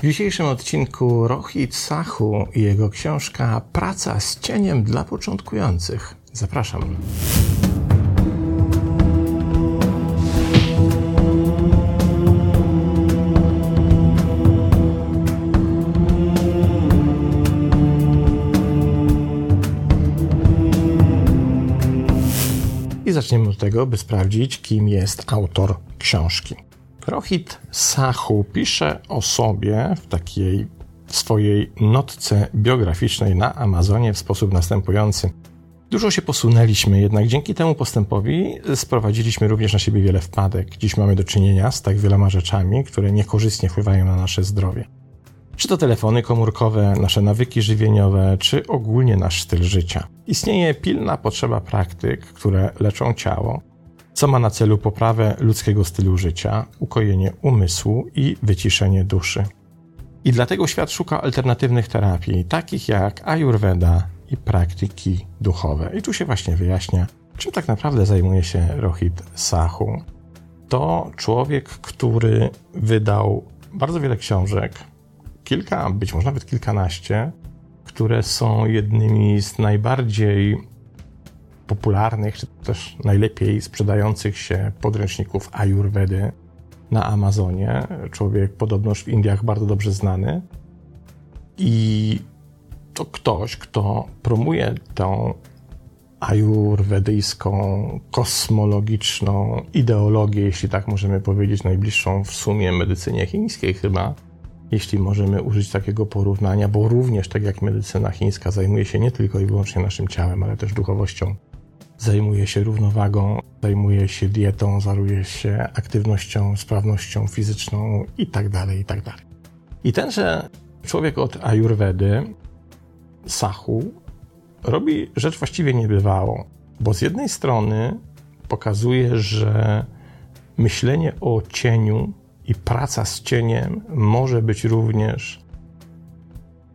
W dzisiejszym odcinku Rohit Sahu i jego książka Praca z cieniem dla początkujących. Zapraszam. I zaczniemy od tego, by sprawdzić, kim jest autor książki. Rohit Sahu pisze o sobie w takiej swojej notce biograficznej na Amazonie w sposób następujący. Dużo się posunęliśmy, jednak dzięki temu postępowi sprowadziliśmy również na siebie wiele wpadek. Dziś mamy do czynienia z tak wieloma rzeczami, które niekorzystnie wpływają na nasze zdrowie. Czy to telefony komórkowe, nasze nawyki żywieniowe, czy ogólnie nasz styl życia. Istnieje pilna potrzeba praktyk, które leczą ciało, co ma na celu poprawę ludzkiego stylu życia, ukojenie umysłu i wyciszenie duszy. I dlatego świat szuka alternatywnych terapii, takich jak Ayurveda i praktyki duchowe. I tu się właśnie wyjaśnia, czym tak naprawdę zajmuje się Rohit Sahu. To człowiek, który wydał bardzo wiele książek, kilka, być może nawet kilkanaście, które są jednymi z najbardziej popularnych, czy też najlepiej sprzedających się podręczników Ayurvedy na Amazonie. Człowiek podobnoż w Indiach bardzo dobrze znany. I to ktoś, kto promuje tą ajurwedyjską, kosmologiczną ideologię, jeśli tak możemy powiedzieć, najbliższą w sumie medycynie chińskiej chyba, jeśli możemy użyć takiego porównania, bo również tak jak medycyna chińska zajmuje się nie tylko i wyłącznie naszym ciałem, ale też duchowością zajmuje się równowagą, zajmuje się dietą, zajmuje się aktywnością, sprawnością fizyczną itd., tak itd. Tak I tenże człowiek od Ayurvedy, Sahu, robi rzecz właściwie niebywałą, bo z jednej strony pokazuje, że myślenie o cieniu i praca z cieniem może być również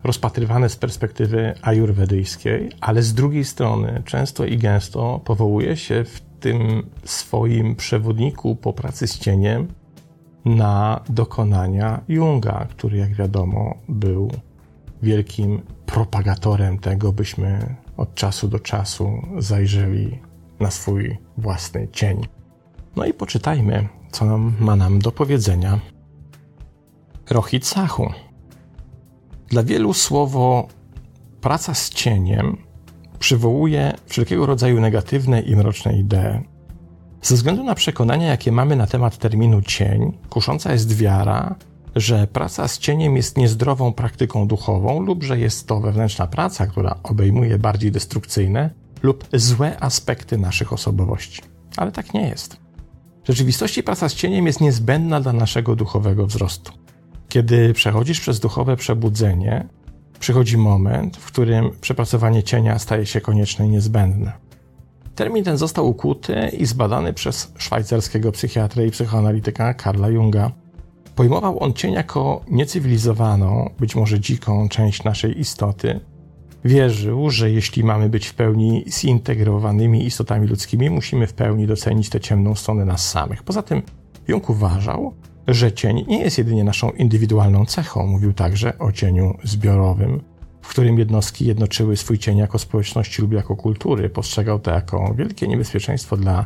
rozpatrywane z perspektywy ajurwedyjskiej, ale z drugiej strony często i gęsto powołuje się w tym swoim przewodniku po pracy z cieniem na dokonania Junga, który jak wiadomo był wielkim propagatorem tego, byśmy od czasu do czasu zajrzeli na swój własny cień. No i poczytajmy, co nam ma nam do powiedzenia Rohit Sahu. Dla wielu słowo praca z cieniem przywołuje wszelkiego rodzaju negatywne i mroczne idee. Ze względu na przekonania, jakie mamy na temat terminu cień, kusząca jest wiara, że praca z cieniem jest niezdrową praktyką duchową lub że jest to wewnętrzna praca, która obejmuje bardziej destrukcyjne lub złe aspekty naszych osobowości. Ale tak nie jest. W rzeczywistości praca z cieniem jest niezbędna dla naszego duchowego wzrostu. Kiedy przechodzisz przez duchowe przebudzenie, przychodzi moment, w którym przepracowanie cienia staje się konieczne i niezbędne. Termin ten został ukuty i zbadany przez szwajcarskiego psychiatrę i psychoanalityka Karla Junga. Pojmował on cień jako niecywilizowaną, być może dziką część naszej istoty. Wierzył, że jeśli mamy być w pełni zintegrowanymi istotami ludzkimi, musimy w pełni docenić tę ciemną stronę nas samych. Poza tym Jung uważał, że cień nie jest jedynie naszą indywidualną cechą. Mówił także o cieniu zbiorowym, w którym jednostki jednoczyły swój cień jako społeczności lub jako kultury. Postrzegał to jako wielkie niebezpieczeństwo dla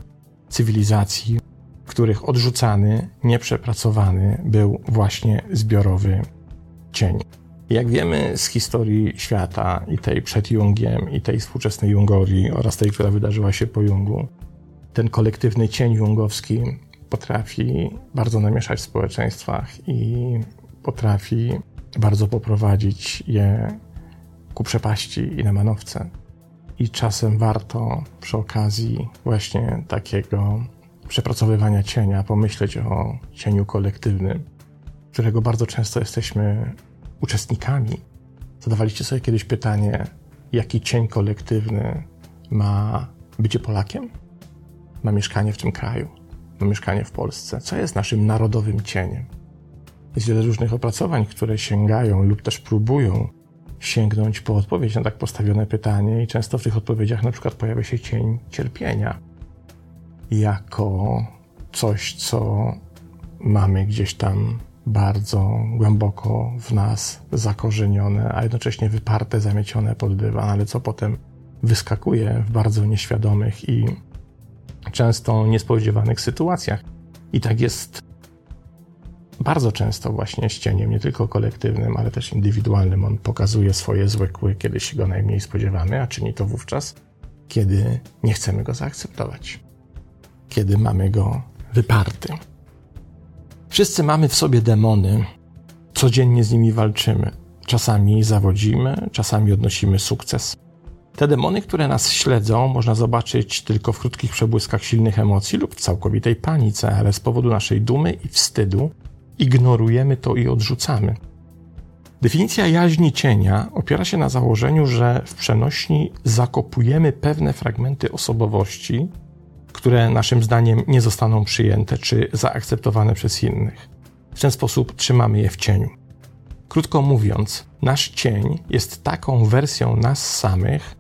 cywilizacji, których odrzucany, nieprzepracowany był właśnie zbiorowy cień. Jak wiemy z historii świata i tej przed Jungiem, i tej współczesnej Jungowi oraz tej, która wydarzyła się po Jungu, ten kolektywny cień jungowski potrafi bardzo namieszać w społeczeństwach i potrafi bardzo poprowadzić je ku przepaści i na manowce. I czasem warto przy okazji właśnie takiego przepracowywania cienia pomyśleć o cieniu kolektywnym, którego bardzo często jesteśmy uczestnikami. Zadawaliście sobie kiedyś pytanie, jaki cień kolektywny ma bycie Polakiem? Ma mieszkanie w tym kraju? Mieszkanie w Polsce, co jest naszym narodowym cieniem. Jest wiele różnych opracowań, które sięgają lub też próbują sięgnąć po odpowiedź na tak postawione pytanie, i często w tych odpowiedziach na przykład pojawia się cień cierpienia jako coś, co mamy gdzieś tam bardzo głęboko w nas zakorzenione, a jednocześnie wyparte, zamiecione pod dywan, ale co potem wyskakuje w bardzo nieświadomych i często niespodziewanych sytuacjach. I tak jest bardzo często właśnie z cieniem, nie tylko kolektywnym, ale też indywidualnym. On pokazuje swoje złe kły, kiedy się go najmniej spodziewamy, a czyni to wówczas, kiedy nie chcemy go zaakceptować, kiedy mamy go wyparty. Wszyscy mamy w sobie demony, codziennie z nimi walczymy. Czasami zawodzimy, czasami odnosimy sukces. Te demony, które nas śledzą, można zobaczyć tylko w krótkich przebłyskach silnych emocji lub w całkowitej panice, ale z powodu naszej dumy i wstydu ignorujemy to i odrzucamy. Definicja jaźni cienia opiera się na założeniu, że w przenośni zakopujemy pewne fragmenty osobowości, które naszym zdaniem nie zostaną przyjęte czy zaakceptowane przez innych. W ten sposób trzymamy je w cieniu. Krótko mówiąc, nasz cień jest taką wersją nas samych,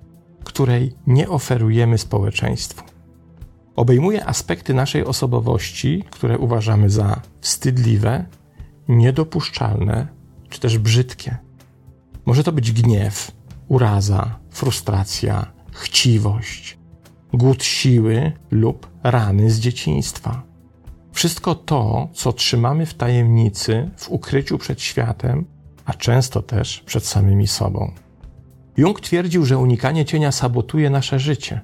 której nie oferujemy społeczeństwu. Obejmuje aspekty naszej osobowości, które uważamy za wstydliwe, niedopuszczalne czy też brzydkie. Może to być gniew, uraza, frustracja, chciwość, głód siły lub rany z dzieciństwa. Wszystko to, co trzymamy w tajemnicy, w ukryciu przed światem, a często też przed samymi sobą. Jung twierdził, że unikanie cienia sabotuje nasze życie.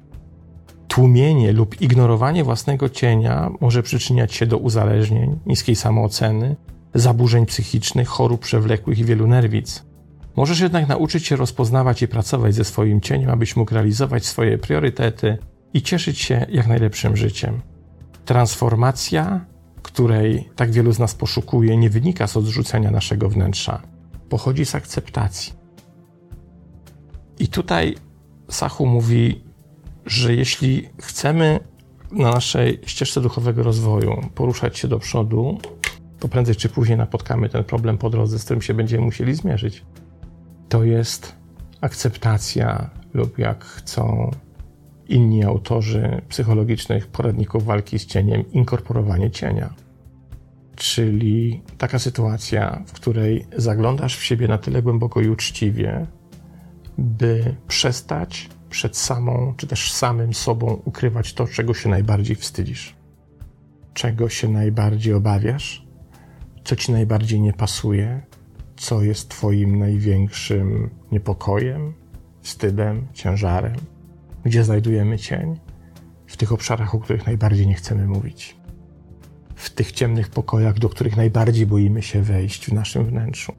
Tłumienie lub ignorowanie własnego cienia może przyczyniać się do uzależnień, niskiej samooceny, zaburzeń psychicznych, chorób przewlekłych i wielu nerwic. Możesz jednak nauczyć się rozpoznawać i pracować ze swoim cieniem, abyś mógł realizować swoje priorytety i cieszyć się jak najlepszym życiem. Transformacja, której tak wielu z nas poszukuje, nie wynika z odrzucenia naszego wnętrza, pochodzi z akceptacji. I tutaj Sachu mówi, że jeśli chcemy na naszej ścieżce duchowego rozwoju poruszać się do przodu, to prędzej czy później napotkamy ten problem po drodze, z którym się będziemy musieli zmierzyć. To jest akceptacja lub jak chcą inni autorzy psychologicznych poradników walki z cieniem, inkorporowanie cienia. Czyli taka sytuacja, w której zaglądasz w siebie na tyle głęboko i uczciwie, by przestać przed samą, czy też samym sobą ukrywać to, czego się najbardziej wstydzisz, czego się najbardziej obawiasz, co ci najbardziej nie pasuje, co jest Twoim największym niepokojem, wstydem, ciężarem, gdzie znajdujemy cień, w tych obszarach, o których najbardziej nie chcemy mówić, w tych ciemnych pokojach, do których najbardziej boimy się wejść w naszym wnętrzu,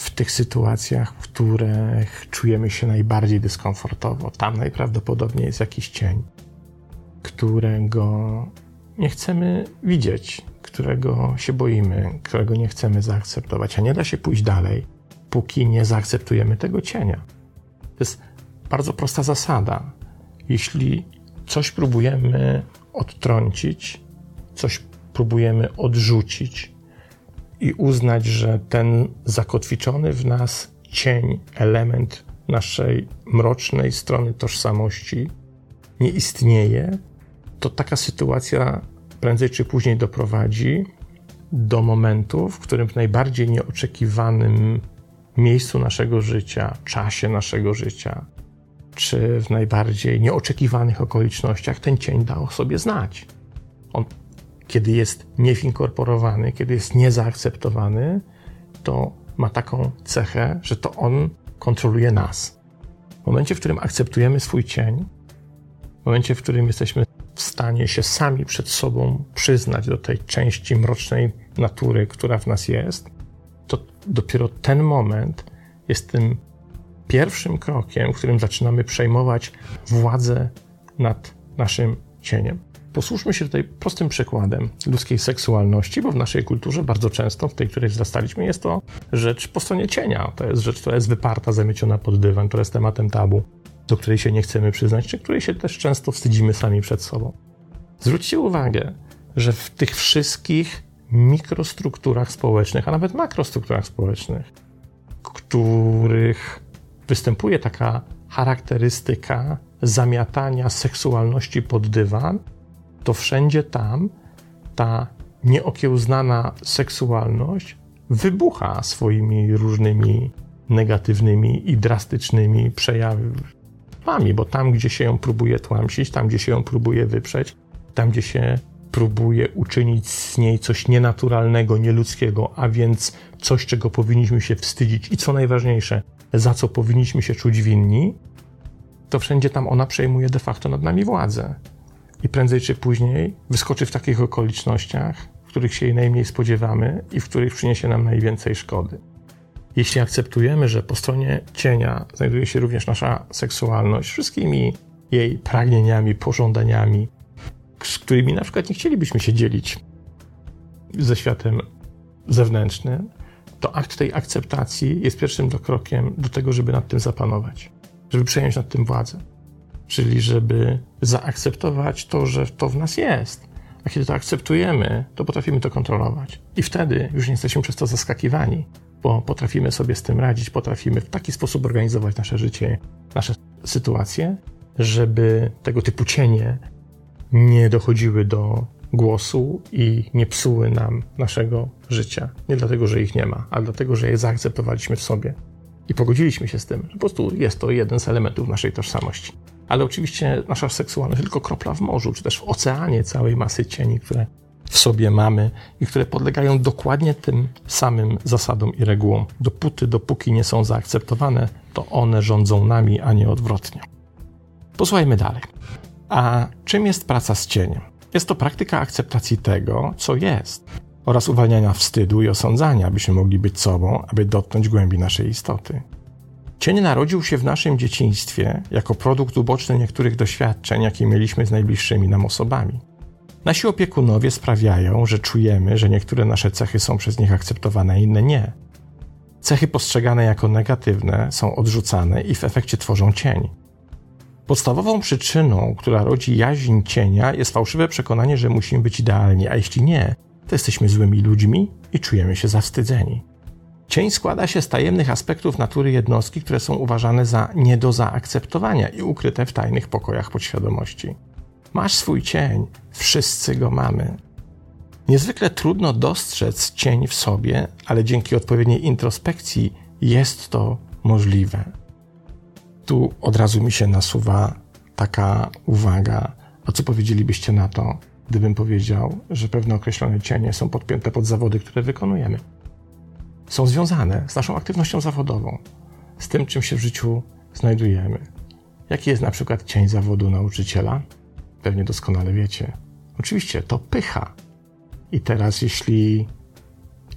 w tych sytuacjach, w których czujemy się najbardziej dyskomfortowo. Tam najprawdopodobniej jest jakiś cień, którego nie chcemy widzieć, którego się boimy, którego nie chcemy zaakceptować, a nie da się pójść dalej, póki nie zaakceptujemy tego cienia. To jest bardzo prosta zasada. Jeśli coś próbujemy odtrącić, coś próbujemy odrzucić i uznać, że ten zakotwiczony w nas cień, element naszej mrocznej strony tożsamości nie istnieje, to taka sytuacja prędzej czy później doprowadzi do momentu, w którym w najbardziej nieoczekiwanym miejscu naszego życia, czasie naszego życia, czy w najbardziej nieoczekiwanych okolicznościach ten cień da o sobie znać. On, kiedy jest niewinkorporowany, kiedy jest niezaakceptowany, to ma taką cechę, że to on kontroluje nas. W momencie, w którym akceptujemy swój cień, w momencie, w którym jesteśmy w stanie się sami przed sobą przyznać do tej części mrocznej natury, która w nas jest, to dopiero ten moment jest tym pierwszym krokiem, w którym zaczynamy przejmować władzę nad naszym cieniem. Posłuchajmy się tutaj prostym przykładem ludzkiej seksualności, bo w naszej kulturze bardzo często, w tej, której wzrastaliśmy, jest to rzecz po stronie cienia. To jest rzecz, która jest wyparta, zamieciona pod dywan, która jest tematem tabu do której się nie chcemy przyznać, czy której się też często wstydzimy sami przed sobą. Zwróćcie uwagę, że w tych wszystkich mikrostrukturach społecznych, a nawet makrostrukturach społecznych, których występuje taka charakterystyka zamiatania seksualności pod dywan, to wszędzie tam ta nieokiełznana seksualność wybucha swoimi różnymi negatywnymi i drastycznymi przejawami, bo tam, gdzie się ją próbuje tłamsić, tam, gdzie się ją próbuje wyprzeć, tam, gdzie się próbuje uczynić z niej coś nienaturalnego, nieludzkiego, a więc coś, czego powinniśmy się wstydzić i co najważniejsze, za co powinniśmy się czuć winni, to wszędzie tam ona przejmuje de facto nad nami władzę. I prędzej czy później wyskoczy w takich okolicznościach, w których się jej najmniej spodziewamy i w których przyniesie nam najwięcej szkody. Jeśli akceptujemy, że po stronie cienia znajduje się również nasza seksualność, wszystkimi jej pragnieniami, pożądaniami, z którymi na przykład nie chcielibyśmy się dzielić ze światem zewnętrznym, to akt tej akceptacji jest pierwszym krokiem do tego, żeby nad tym zapanować, żeby przejąć nad tym władzę. Czyli żeby zaakceptować to, że to w nas jest. A kiedy to akceptujemy, to potrafimy to kontrolować. I wtedy już nie jesteśmy przez to zaskakiwani, bo potrafimy sobie z tym radzić, potrafimy w taki sposób organizować nasze życie, nasze sytuacje, żeby tego typu cienie nie dochodziły do głosu i nie psuły nam naszego życia. Nie dlatego, że ich nie ma, ale dlatego, że je zaakceptowaliśmy w sobie i pogodziliśmy się z tym, po prostu jest to jeden z elementów naszej tożsamości. Ale oczywiście nasza seksualność tylko kropla w morzu, czy też w oceanie całej masy cieni, które w sobie mamy i które podlegają dokładnie tym samym zasadom i regułom. Dopóty, dopóki nie są zaakceptowane, to one rządzą nami, a nie odwrotnie. Posłuchajmy dalej. A czym jest praca z cieniem? Jest to praktyka akceptacji tego, co jest, oraz uwalniania wstydu i osądzania, abyśmy mogli być sobą, aby dotknąć głębi naszej istoty. Cień narodził się w naszym dzieciństwie jako produkt uboczny niektórych doświadczeń, jakie mieliśmy z najbliższymi nam osobami. Nasi opiekunowie sprawiają, że czujemy, że niektóre nasze cechy są przez nich akceptowane, inne nie. Cechy postrzegane jako negatywne są odrzucane i w efekcie tworzą cień. Podstawową przyczyną, która rodzi jaźń cienia, jest fałszywe przekonanie, że musimy być idealni, a jeśli nie, to jesteśmy złymi ludźmi i czujemy się zawstydzeni. Cień składa się z tajemnych aspektów natury jednostki, które są uważane za nie do zaakceptowania i ukryte w tajnych pokojach podświadomości. Masz swój cień, wszyscy go mamy. Niezwykle trudno dostrzec cień w sobie, ale dzięki odpowiedniej introspekcji jest to możliwe. Tu od razu mi się nasuwa taka uwaga. A co powiedzielibyście na to, gdybym powiedział, że pewne określone cienie są podpięte pod zawody, które wykonujemy? Są związane z naszą aktywnością zawodową, z tym, czym się w życiu znajdujemy. Jaki jest na przykład cień zawodu nauczyciela? Pewnie doskonale wiecie. Oczywiście to pycha. I teraz, jeśli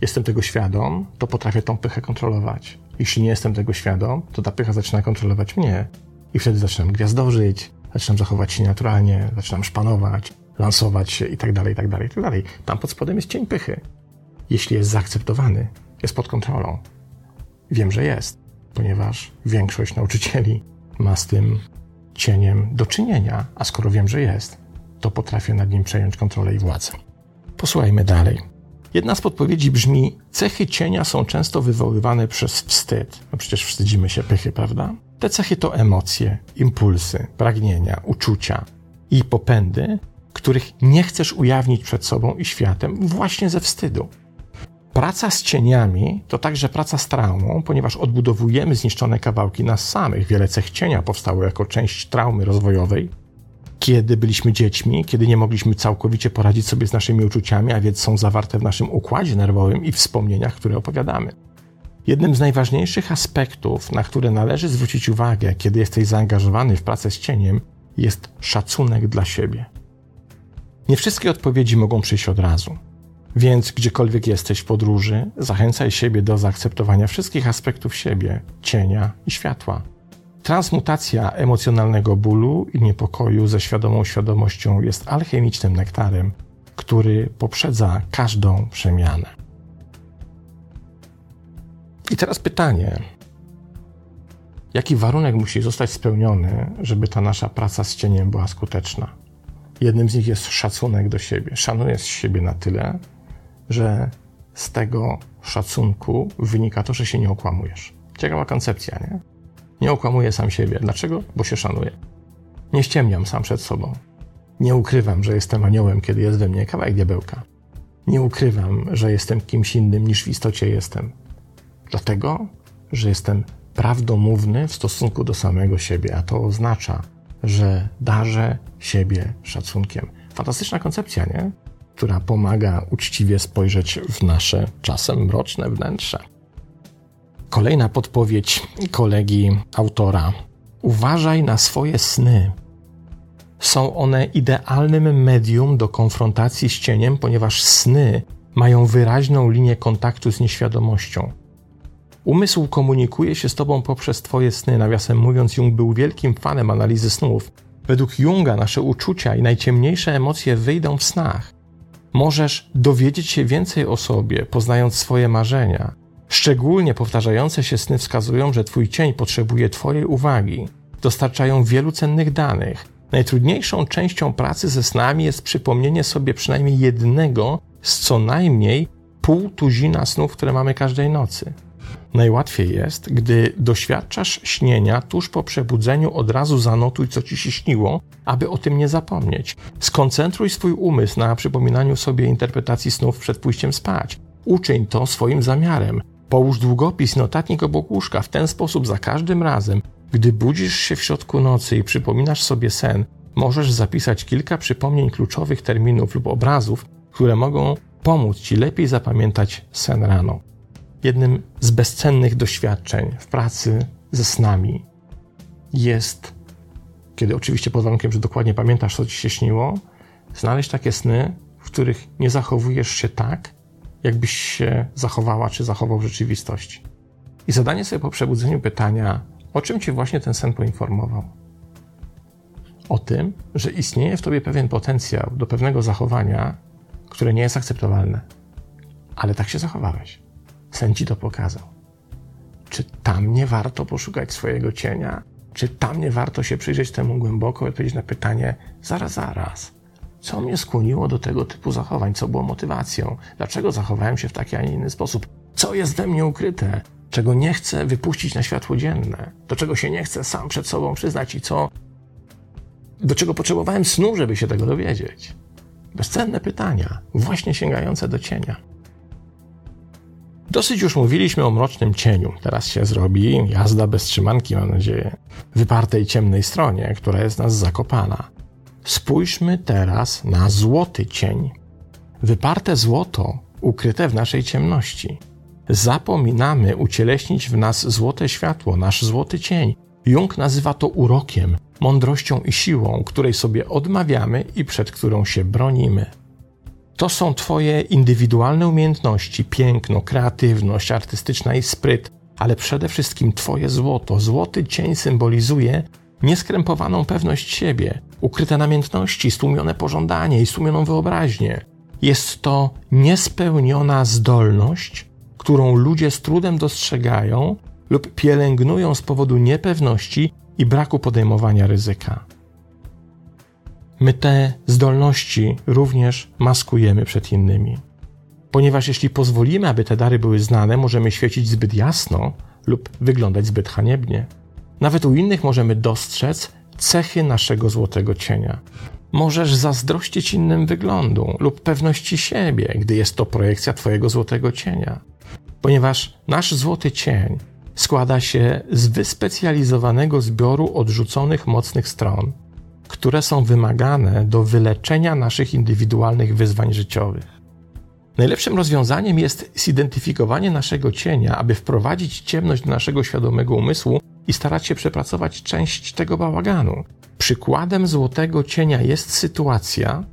jestem tego świadom, to potrafię tą pychę kontrolować. Jeśli nie jestem tego świadom, to ta pycha zaczyna kontrolować mnie. I wtedy zaczynam gwiazdorzyć, zaczynam zachować się naturalnie, zaczynam szpanować, lansować się i tak dalej, i tak dalej, i tak dalej. Tam pod spodem jest cień pychy. Jeśli jest zaakceptowany, jest pod kontrolą. Wiem, że jest, ponieważ większość nauczycieli ma z tym cieniem do czynienia, a skoro wiem, że jest, to potrafię nad nim przejąć kontrolę i władzę. Posłuchajmy dalej. Jedna z podpowiedzi brzmi: Cechy cienia są często wywoływane przez wstyd. No przecież wstydzimy się pychy, prawda? Te cechy to emocje, impulsy, pragnienia, uczucia i popędy, których nie chcesz ujawnić przed sobą i światem właśnie ze wstydu. Praca z cieniami to także praca z traumą, ponieważ odbudowujemy zniszczone kawałki nas samych. Wiele cech cienia powstało jako część traumy rozwojowej, kiedy byliśmy dziećmi, kiedy nie mogliśmy całkowicie poradzić sobie z naszymi uczuciami, a więc są zawarte w naszym układzie nerwowym i wspomnieniach, które opowiadamy. Jednym z najważniejszych aspektów, na które należy zwrócić uwagę, kiedy jesteś zaangażowany w pracę z cieniem, jest szacunek dla siebie. Nie wszystkie odpowiedzi mogą przyjść od razu. Więc gdziekolwiek jesteś w podróży, zachęcaj siebie do zaakceptowania wszystkich aspektów siebie, cienia i światła. Transmutacja emocjonalnego bólu i niepokoju ze świadomą świadomością jest alchemicznym nektarem, który poprzedza każdą przemianę. I teraz pytanie: jaki warunek musi zostać spełniony, żeby ta nasza praca z cieniem była skuteczna? Jednym z nich jest szacunek do siebie. Szanujesz siebie na tyle, że z tego szacunku wynika to, że się nie okłamujesz. Ciekawa koncepcja, nie? Nie okłamuję sam siebie. Dlaczego? Bo się szanuję. Nie ściemniam sam przed sobą. Nie ukrywam, że jestem aniołem, kiedy jest we mnie kawałek diabełka. Nie ukrywam, że jestem kimś innym niż w istocie jestem. Dlatego, że jestem prawdomówny w stosunku do samego siebie, a to oznacza, że darzę siebie szacunkiem. Fantastyczna koncepcja, nie? Która pomaga uczciwie spojrzeć w nasze czasem mroczne wnętrze. Kolejna podpowiedź kolegi autora. Uważaj na swoje sny. Są one idealnym medium do konfrontacji z cieniem, ponieważ sny mają wyraźną linię kontaktu z nieświadomością. Umysł komunikuje się z tobą poprzez twoje sny. Nawiasem mówiąc, Jung był wielkim fanem analizy snów. Według Junga nasze uczucia i najciemniejsze emocje wyjdą w snach. Możesz dowiedzieć się więcej o sobie, poznając swoje marzenia. Szczególnie powtarzające się sny wskazują, że twój cień potrzebuje twojej uwagi. Dostarczają wielu cennych danych. Najtrudniejszą częścią pracy ze snami jest przypomnienie sobie przynajmniej jednego z co najmniej pół tuzina snów, które mamy każdej nocy. Najłatwiej jest, gdy doświadczasz śnienia tuż po przebudzeniu, od razu zanotuj, co ci się śniło, aby o tym nie zapomnieć. Skoncentruj swój umysł na przypominaniu sobie interpretacji snów przed pójściem spać. Uczyń to swoim zamiarem. Połóż długopis, notatnik obok łóżka. W ten sposób za każdym razem, gdy budzisz się w środku nocy i przypominasz sobie sen, możesz zapisać kilka przypomnień kluczowych terminów lub obrazów, które mogą pomóc ci lepiej zapamiętać sen rano jednym z bezcennych doświadczeń w pracy ze snami jest, kiedy oczywiście pod warunkiem, że dokładnie pamiętasz, co ci się śniło, znaleźć takie sny, w których nie zachowujesz się tak, jakbyś się zachowała czy zachował w rzeczywistości. I zadanie sobie po przebudzeniu pytania, o czym cię właśnie ten sen poinformował? O tym, że istnieje w tobie pewien potencjał do pewnego zachowania, które nie jest akceptowalne, ale tak się zachowałeś. Sen ci to pokazał. Czy tam nie warto poszukać swojego cienia? Czy tam nie warto się przyjrzeć temu głęboko i odpowiedzieć na pytanie, zaraz, zaraz, co mnie skłoniło do tego typu zachowań? Co było motywacją? Dlaczego zachowałem się w taki, a nie inny sposób? Co jest we mnie ukryte? Czego nie chcę wypuścić na światło dzienne? Do czego się nie chcę sam przed sobą przyznać i co? Do czego potrzebowałem snu, żeby się tego dowiedzieć? Bezcenne pytania, właśnie sięgające do cienia. Dosyć już mówiliśmy o mrocznym cieniu. Teraz się zrobi jazda bez trzymanki, mam nadzieję, wypartej ciemnej stronie, która jest nas zakopana. Spójrzmy teraz na złoty cień. Wyparte złoto ukryte w naszej ciemności. Zapominamy ucieleśnić w nas złote światło, nasz złoty cień. Jung nazywa to urokiem, mądrością i siłą, której sobie odmawiamy i przed którą się bronimy. To są Twoje indywidualne umiejętności, piękno, kreatywność artystyczna i spryt, ale przede wszystkim Twoje złoto. Złoty cień symbolizuje nieskrępowaną pewność siebie, ukryte namiętności, stłumione pożądanie i stłumioną wyobraźnię. Jest to niespełniona zdolność, którą ludzie z trudem dostrzegają lub pielęgnują z powodu niepewności i braku podejmowania ryzyka. My te zdolności również maskujemy przed innymi. Ponieważ jeśli pozwolimy, aby te dary były znane, możemy świecić zbyt jasno lub wyglądać zbyt haniebnie. Nawet u innych możemy dostrzec cechy naszego złotego cienia. Możesz zazdrościć innym wyglądu lub pewności siebie, gdy jest to projekcja Twojego złotego cienia. Ponieważ nasz złoty cień składa się z wyspecjalizowanego zbioru odrzuconych mocnych stron, które są wymagane do wyleczenia naszych indywidualnych wyzwań życiowych. Najlepszym rozwiązaniem jest zidentyfikowanie naszego cienia, aby wprowadzić ciemność do naszego świadomego umysłu i starać się przepracować część tego bałaganu. Przykładem złotego cienia jest sytuacja,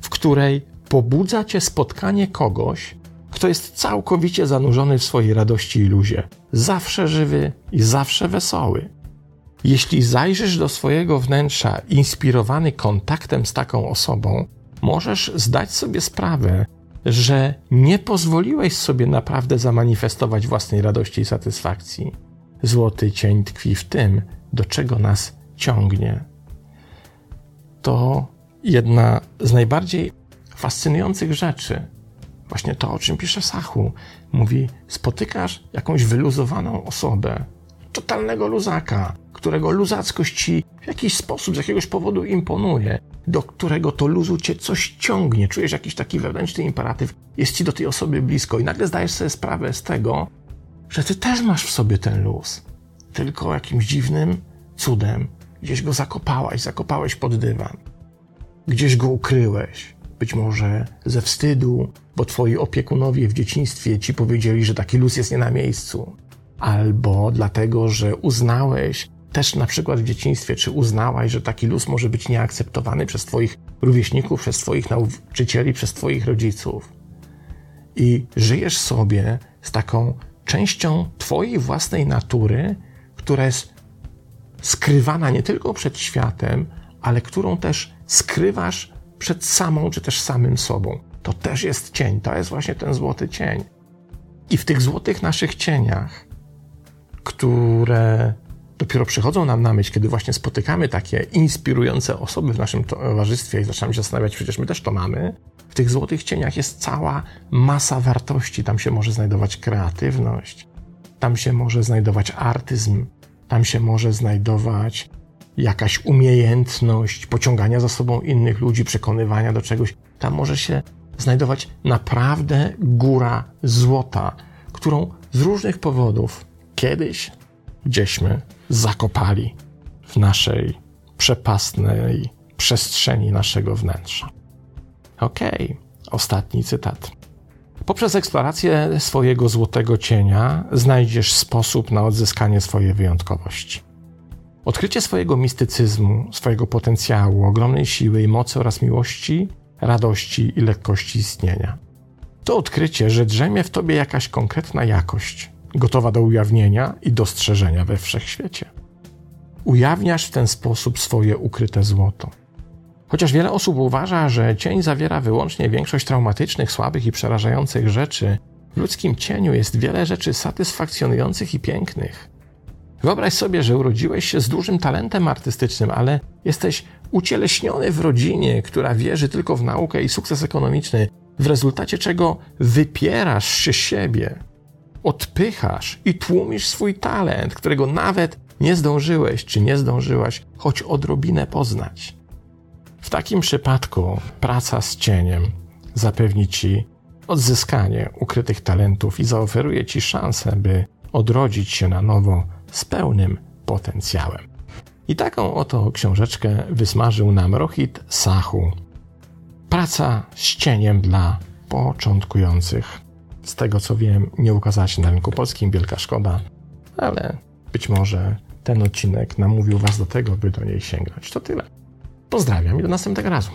w której pobudza cię spotkanie kogoś, kto jest całkowicie zanurzony w swojej radości i luzie, zawsze żywy i zawsze wesoły. Jeśli zajrzysz do swojego wnętrza inspirowany kontaktem z taką osobą, możesz zdać sobie sprawę, że nie pozwoliłeś sobie naprawdę zamanifestować własnej radości i satysfakcji. Złoty cień tkwi w tym, do czego nas ciągnie. To jedna z najbardziej fascynujących rzeczy. Właśnie to, o czym pisze Sachu. Mówi: spotykasz jakąś wyluzowaną osobę, totalnego luzaka, którego luzackość ci w jakiś sposób, z jakiegoś powodu imponuje, do którego to luzu cię coś ciągnie, czujesz jakiś taki wewnętrzny imperatyw, jest ci do tej osoby blisko i nagle zdajesz sobie sprawę z tego, że ty też masz w sobie ten luz, tylko jakimś dziwnym cudem. Gdzieś go zakopałaś, zakopałeś pod dywan, gdzieś go ukryłeś, być może ze wstydu, bo twoi opiekunowie w dzieciństwie ci powiedzieli, że taki luz jest nie na miejscu, albo dlatego, że uznałeś też na przykład w dzieciństwie, czy uznałaś, że taki luz może być nieakceptowany przez Twoich rówieśników, przez Twoich nauczycieli, przez Twoich rodziców. I żyjesz sobie z taką częścią Twojej własnej natury, która jest skrywana nie tylko przed światem, ale którą też skrywasz przed samą czy też samym sobą. To też jest cień, to jest właśnie ten złoty cień. I w tych złotych naszych cieniach, które dopiero przychodzą nam na myśl, kiedy właśnie spotykamy takie inspirujące osoby w naszym towarzystwie i zaczynamy się zastanawiać, przecież my też to mamy. W tych złotych cieniach jest cała masa wartości. Tam się może znajdować kreatywność, tam się może znajdować artyzm, tam się może znajdować jakaś umiejętność pociągania za sobą innych ludzi, przekonywania do czegoś. Tam może się znajdować naprawdę góra złota, którą z różnych powodów kiedyś gdzieśmy zakopali w naszej przepastnej przestrzeni naszego wnętrza. Okej, okay. ostatni cytat. Poprzez eksplorację swojego złotego cienia znajdziesz sposób na odzyskanie swojej wyjątkowości. Odkrycie swojego mistycyzmu, swojego potencjału, ogromnej siły i mocy oraz miłości, radości i lekkości istnienia. To odkrycie, że drzemie w tobie jakaś konkretna jakość, gotowa do ujawnienia i dostrzeżenia we wszechświecie. Ujawniasz w ten sposób swoje ukryte złoto. Chociaż wiele osób uważa, że cień zawiera wyłącznie większość traumatycznych, słabych i przerażających rzeczy, w ludzkim cieniu jest wiele rzeczy satysfakcjonujących i pięknych. Wyobraź sobie, że urodziłeś się z dużym talentem artystycznym, ale jesteś ucieleśniony w rodzinie, która wierzy tylko w naukę i sukces ekonomiczny, w rezultacie czego wypierasz się siebie, odpychasz i tłumisz swój talent, którego nawet nie zdążyłeś czy nie zdążyłaś choć odrobinę poznać. W takim przypadku praca z cieniem zapewni ci odzyskanie ukrytych talentów i zaoferuje ci szansę, by odrodzić się na nowo z pełnym potencjałem. I taką oto książeczkę wysmażył nam Rohit Sahu. Praca z cieniem dla początkujących. Z tego co wiem, nie ukazała się na rynku polskim, wielka szkoda, ale być może ten odcinek namówił Was do tego, by do niej sięgnąć. To tyle. Pozdrawiam i do następnego razu.